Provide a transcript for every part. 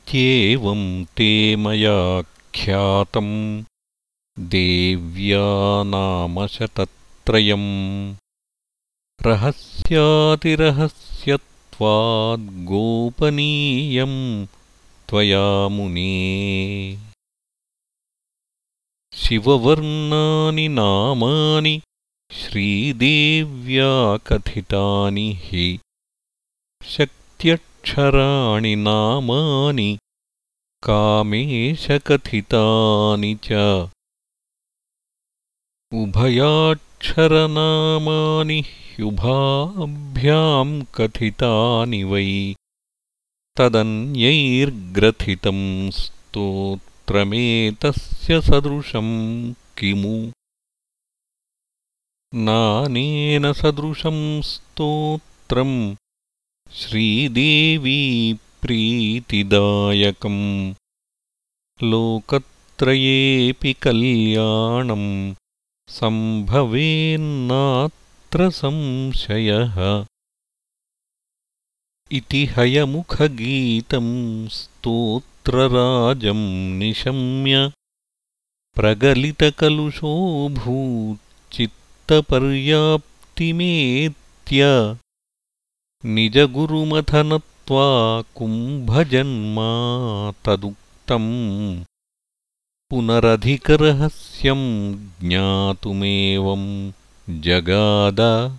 इत्येवं ते मया ख्यातम् देव्या नामशतत्रयम् रहस्यातिरहस्यत्वाद्गोपनीयम् त्वया मुने। शिववर्णानि नामानि श्रीदेव्या कथितानि हि शक्त्यक्षराणि नामानि कामेशकथितानि च। उभयाक्षरनामानि ह्युभाभ्याम् कथितानि वै। तदन्यैर्ग्रथितम् स्तोत्रमेतस्य सदृशम् किमु? नानेन सदृशम् स्तोत्रम् श्रीदेवी प्रीतिदायकम् लोकत्रयेऽपि कल्याणम् सम्भवेन्नात्र संशयः। इति हयमुखगीतम् स्तोत्रराजम् निशम्य प्रगलितकलुषोऽभूच्चित्तपर्याप्तिमेत्य निजगुरुमथनत्वा कुम्भजन्मा तदुक्तम् पुनरधिकरहस्यम् ज्ञातुमेवम् जगाद।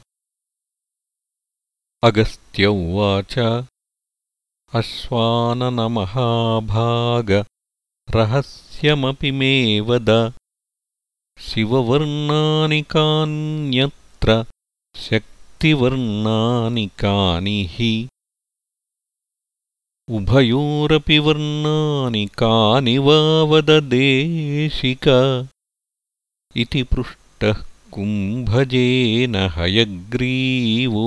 अगस्त्य उवाच। अश्वाननमहाभागरहस्यमपि मे वद। शिववर्णानि कान्यत्र शक्तिवर्णानि कानि हि उभयोरपि वर्णानि कानि वा वददेशिक इति पृष्टः कुम्भजेन हयग्रीवो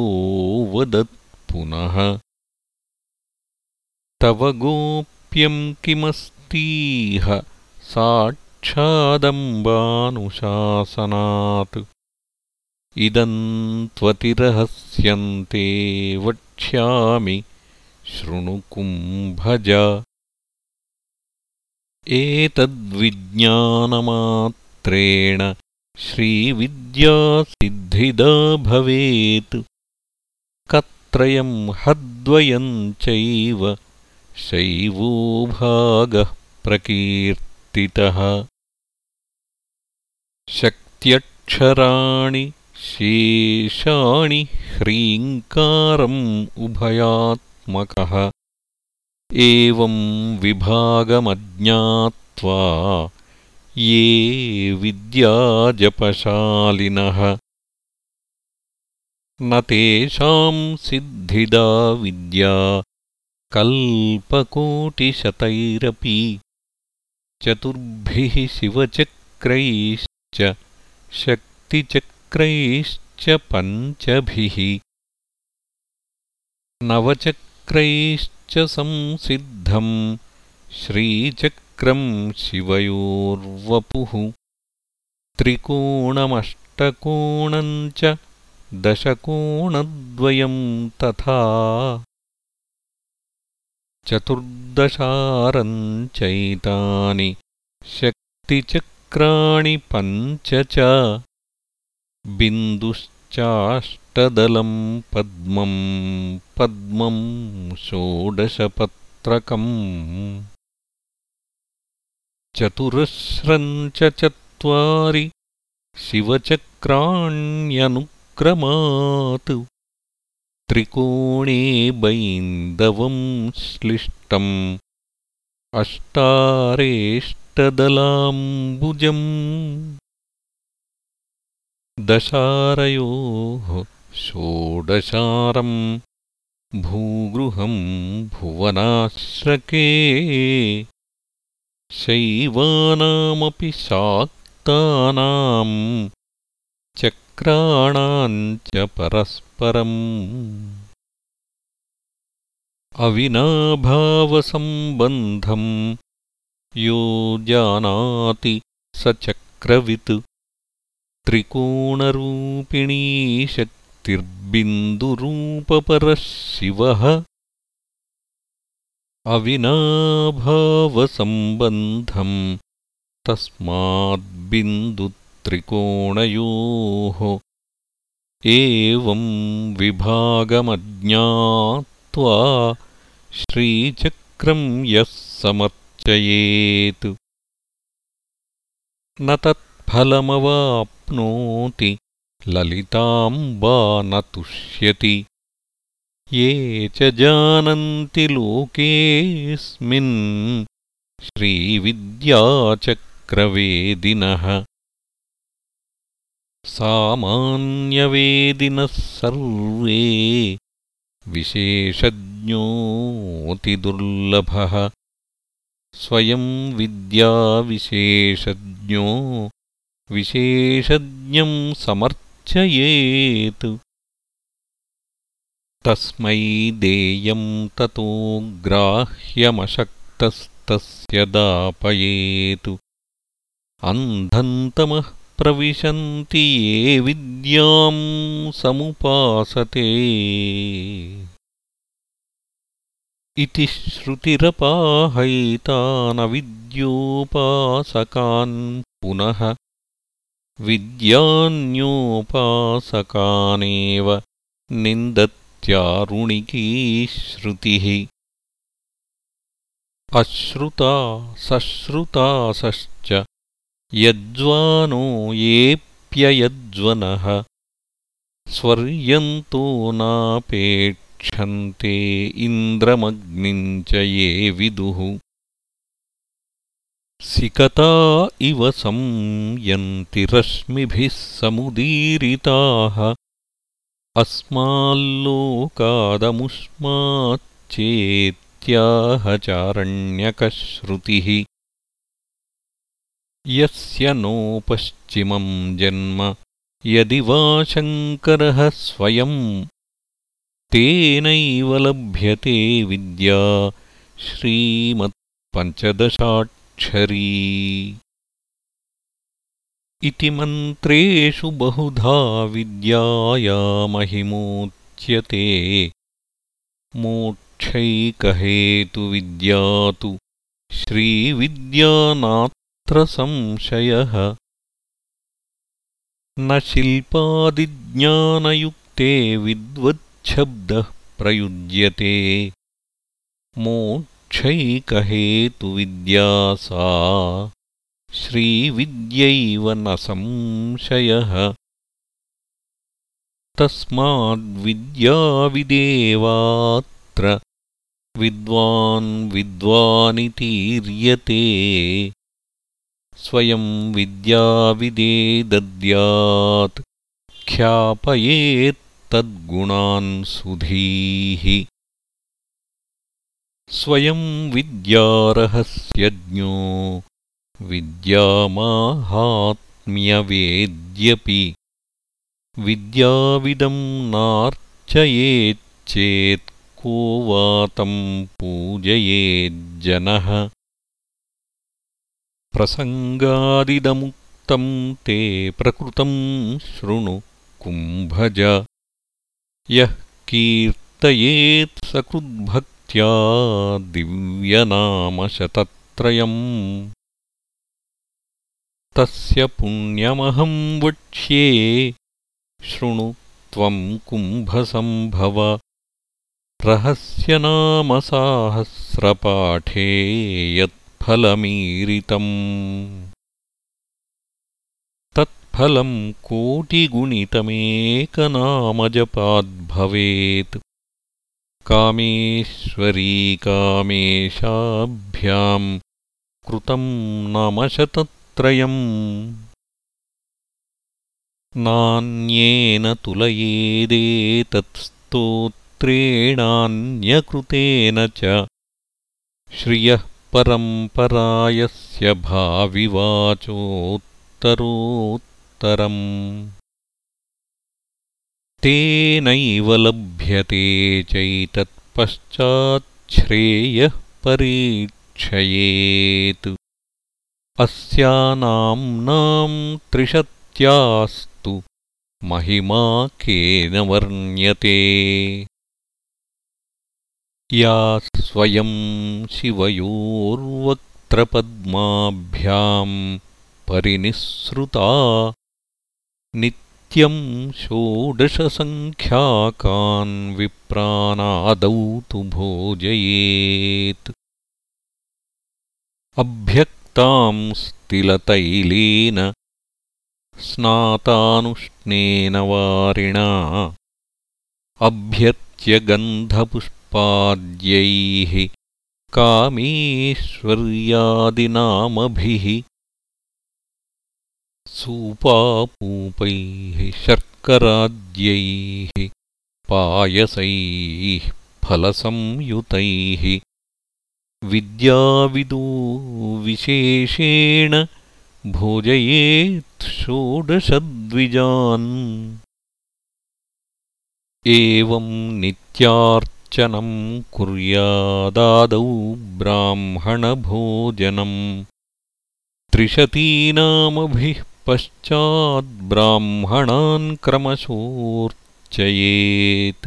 वदत्पुनः तव गोप्यम् किमस्तीह? साक्षादम्बानुशासनात् इदम् त्वतिरहस्यन्ते वक्ष्यामि शृणुकुम्भज एतद्विज्ञानमात्रेण श्रीविद्यासिद्धिदा भवेत्। कत्रयम् हद्वयम् चैव शैवो भागः प्रकीर्तितः। शक्त्यक्षराणि शेषाणि ह्रीङ्कारम् उभयात् एवं विभागमज्ञात्वा ये विद्याजपशालिनः। न तेषाम् सिद्धिदा विद्या कल्पकोटिशतैरपि। चतुर्भिः शिवचक्रैश्च शक्तिचक्रैश्च पञ्चभिः नवचक्रैश्च संसिद्धम् श्रीचक्रम् शिवयोर्वपुः। त्रिकोणमष्टकोणम् च दशकोणद्वयम् तथा। चतुर्दशारम् चैतानि शक्तिचक्राणि पञ्च च बिन्दुश्चाष्टदलम् पद्मम् पद्मम् षोडशपत्रकम्। चतुरस्रम् च चत्वारि शिवचक्राण्यनुक्रमात्। त्रिकोणे बैन्दवम् श्लिष्टम्। अष्टारेष्टदलाम्बुजम् दशारयोः षोडशारम् भूगृहम् भुवनाश्रके शैवानामपि शाक्तानाम् चक्राणाम् च परस्परम् अविनाभावसम्बन्धम् यो जानाति स चक्रवित् त्रिकोणरूपिणी शक्तिर्बिन्दुरूपपरः शिवः अविनाभावसम्बन्धम् तस्माद्बिन्दुत्रिकोणयोः। एवं विभागमज्ञात्वा श्रीचक्रम् यः समर्चयेत्। न तत्फलमवाप्नोति ललिताम् वा न तुष्यति ये च जानन्ति लोकेऽस्मिन् श्रीविद्याचक्रवेदिनः। सामान्यवेदिनः सर्वे विशेषज्ञोऽतिदुर्लभः। स्वयं विद्याविशेषज्ञो विशेषज्ञम् समर्चयेत् तस्मै देयम् ततो ग्राह्यमशक्तस्तस्य दापयेतु। अन्धन्तमः प्रविशन्ति ये विद्याम् समुपासते। इति श्रुतिरपाहैतानविद्योपासकान्। पुनः विद्यान्योपासकानेव निन्दत्यारुणिकी श्रुतिः अश्रुता सश्रुतासश्च यज्वानो येऽप्ययज्वनः स्वर्यन्तो नापेक्षन्ते इन्द्रमग्निम् च ये विदुः सिकता इव संयन्ति रश्मिभिः समुदीरिताः चारण्यकश्रुतिः। यस्य नोपश्चिमम् जन्म यदि वा शङ्करः स्वयम् तेनैव लभ्यते विद्या श्रीमत्पञ्चदशाक्षरी इति मन्त्रेषु बहुधा विद्याया महिमोच्यते। मोक्षैकहेतुविद्या तु श्रीविद्यानात् संशयः। न शिल्पादिज्ञानयुक्ते विद्वच्छब्दः प्रयुज्यते मोक्षैकहेतुविद्या सा। श्रीविद्यैव न संशयः। तस्माद्विद्याविदेवात्र विद्वान् विद्वानितीर्यते। स्वयं विद्याविदेदद्यात् ख्यापयेत्तद्गुणान् सुधीः स्वयं विद्यारहस्यज्ञो। विद्यामाहात्म्यवेद्यपि। विद्याविदम् नार्चयेच्चेत् को वातम् पूजयेज्जनः। प्रसङ्गादिदमुक्तम् ते प्रकृतम् शृणु कुम्भज। यः कीर्तयेत्सकृद्भक्त्या दिव्यनामशतत्रयम् तस्य पुण्यमहम् वक्ष्ये शृणु त्वम् कुम्भसम्भव। रहस्यनामसाहस्रपाठे यत् फलमीरितम् कोटिगुणितमेकनामजपाद्भवेत् कामेश्वरीकामेशाभ्याम् कृतम् नामशतत्रयम् नान्येन तुलयेदेतत्स्तोत्रेणान्यकृतेन च। श्रियः परम्परायस्य भाविवाचोत्तरोत्तरम् तेनैव लभ्यते चैतत्पश्चाच्छ्रेयः परीक्षयेत्। अस्यानाम्नाम् त्रिशत्यास्तु महिमा केन वर्ण्यते। या स्वयं शिवयोर्वक्त्रपद्माभ्याम् परिनिःसृता नित्यं षोडशसङ्ख्याकान् विप्रानादौ तु भोजयेत्। अभ्यक्तां स्तिलतैलेन स्नातानुष्णेन वारिणा। अभ्यर्च्य गन्धपुष्पाद्यैः कामेश्वर्यादिनामभिः सूपापूपैः शर्कराद्यैः पायसैः फलसंयुतैः। विद्याविदो विशेषेण भोजयेत् षोडशद्विजान्। एवं नित्यार्चनं कुर्यादादौ ब्राह्मणभोजनम्। त्रिशतीनामभिः पश्चाद्ब्राह्मणान् क्रमशोऽर्चयेत्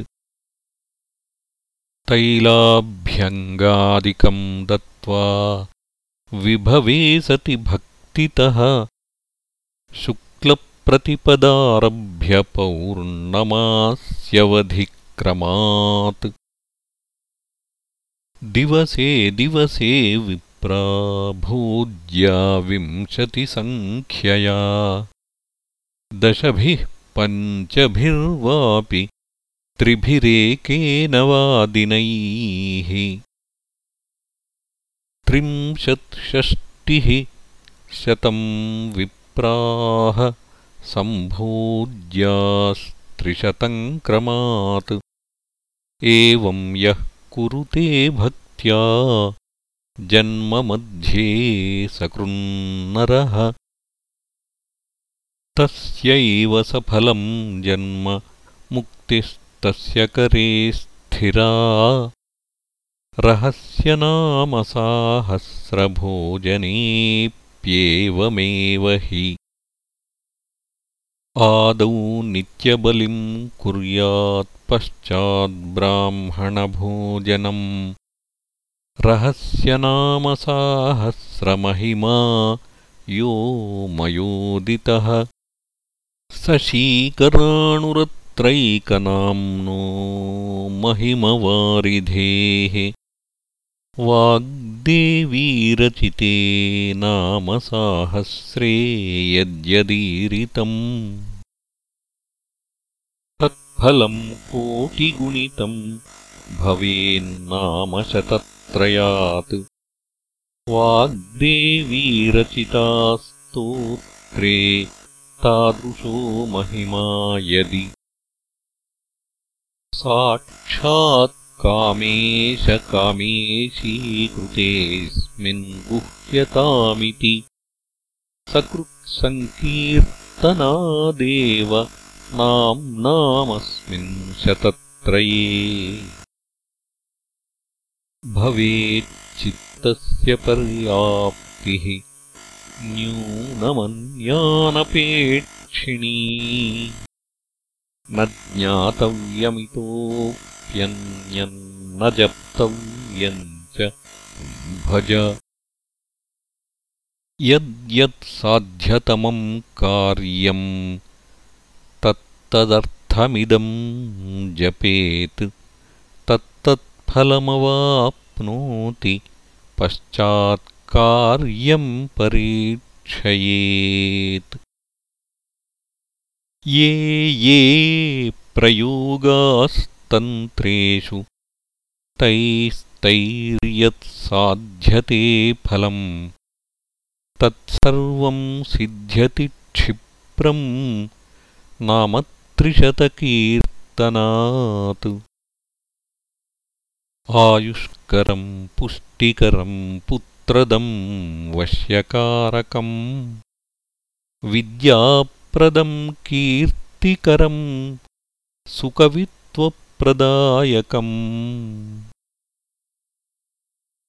तैलाभ्यङ्गादिकम् दत्त्वा विभवे सति भक्तितः। शुक्लप्रतिपदारभ्य पौर्णमास्यवधिक्रमात्। दिवसे दिवसे विप्रा भोज्या विंशतिसङ्ख्यया दशभिः पञ्चभिर्वापि त्रिभिरेकेन वा दिनैः त्रिंशत्षष्टिः शतं विप्राः सम्भोज्यास्त्रिशतम् क्रमात्। एवं यः कुरुते भक्त्या जन्ममध्ये सकृन्नरः। तस्यैव सफलम् जन्म मुक्तिस् तस्य करे स्थिरा। रहस्यनामसाहस्रभोजनेऽप्येवमेव हि। आदौ नित्यबलिम् कुर्यात्पश्चाद्ब्राह्मणभोजनम् रहस्यनामसाहस्रमहिमा यो मयोदितः। स शीकराणुरत् त्रैकनाम्नो महिमवारिधेः। वाग्देवीरचिते नाम साहस्रे यद्यदीरितम्। तत्फलम् कोटिगुणितम् भवेन्नाम शतत्रयात् वाग्देवीरचितास्तोत्रे तादृशो महिमा यदि। साक्षात्कामेशकामेशीकृतेऽस्मिन् गुह्यतामिति। सकृत्सङ्कीर्तनादेव नाम्नामस्मिन् शतत्रये भवेच्चित्तस्य पर्याप्तिः न्यूनमन्यानपेक्षिणी न ज्ञातव्यमितोऽप्यन्यन्न जप्तव्यम् च भज। यद्यत्साध्यतमम् कार्यम् तत्तदर्थमिदम् जपेत् तत्तत्फलमवाप्नोति पश्चात्कार्यम् परीक्षयेत्। ये ये प्रयोगास्तन्त्रेषु तैस्तैर्यत्साध्यते फलम् तत्सर्वम् सिद्ध्यति क्षिप्रम् नाम त्रिशतकीर्तनात् आयुष्करम् पुष्टिकरम् पुत्रदम् वश्यकारकम्। विद्या प्रदम् कीर्तिकरम् सुकवित्वप्रदायकम्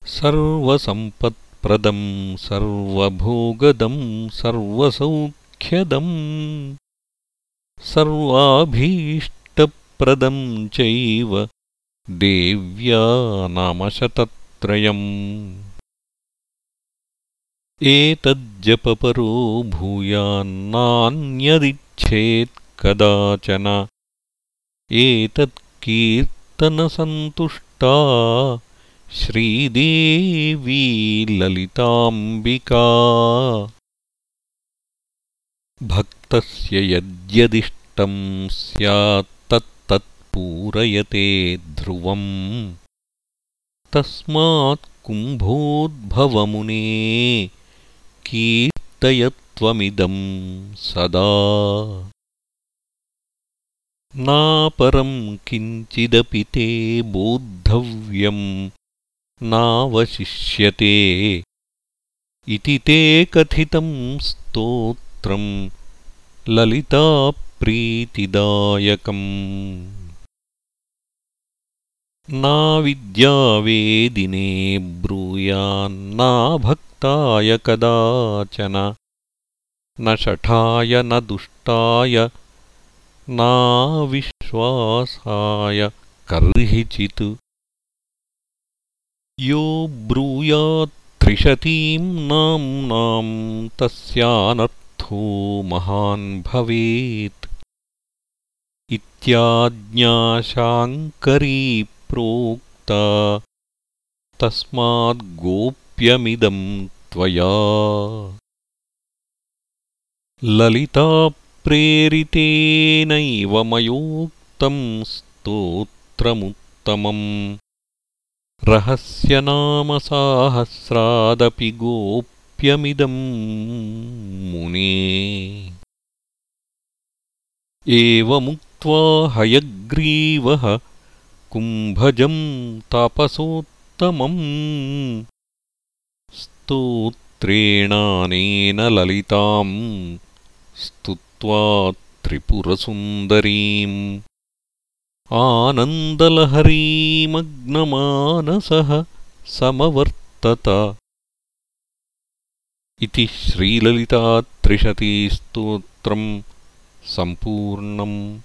सर्वसम्पत्प्रदम् सर्वभोगदम् सर्वसौख्यदम् सर्वाभीष्टप्रदम् चैव देव्या नामशतत्रयम् एतज्जपपरो भूयान्नान्यदिच्छेत् कदाचन। एतत्कीर्तनसन्तुष्टा श्रीदेवी ललिताम्बिका। भक्तस्य यद्यदिष्टं स्यात्तत्तत्पूरयते ध्रुवम्। तस्मात् कुम्भोद्भवमुने कीर्तयत्वमिदं सदा। नापरं किञ्चिदपि ते बोद्धव्यम् नावशिष्यते। इति ते कथितं स्तोत्रम् ललिताप्रीतिदायकम् नाविद्यावेदिने ब्रूयान्नाभक्ताय कदाचन। न शठाय न दुष्टाय नाविश्वासाय कर्हिचित्। यो ब्रूयात्त्रिशतीं नाम्नाम् तस्यानर्थो महान् भवेत्। इत्याज्ञाशाङ्करी प्रोक्ता। तस्माद्गोप्यमिदं त्वया। ललिताप्रेरितेनैव मयोक्तं स्तोत्रमुत्तमम्। रहस्यनामसाहस्रादपि गोप्यमिदम् मुने। एवमुक्त्वा हयग्रीवः कुम्भजं तापसोत्तमम्। स्तोत्रेणानेन ललिताम् स्तुत्वा त्रिपुरसुन्दरीम्। आनन्दलहरीमग्नमानसः समवर्तत। इति श्रीललितात्रिशतीस्तोत्रम् सम्पूर्णम्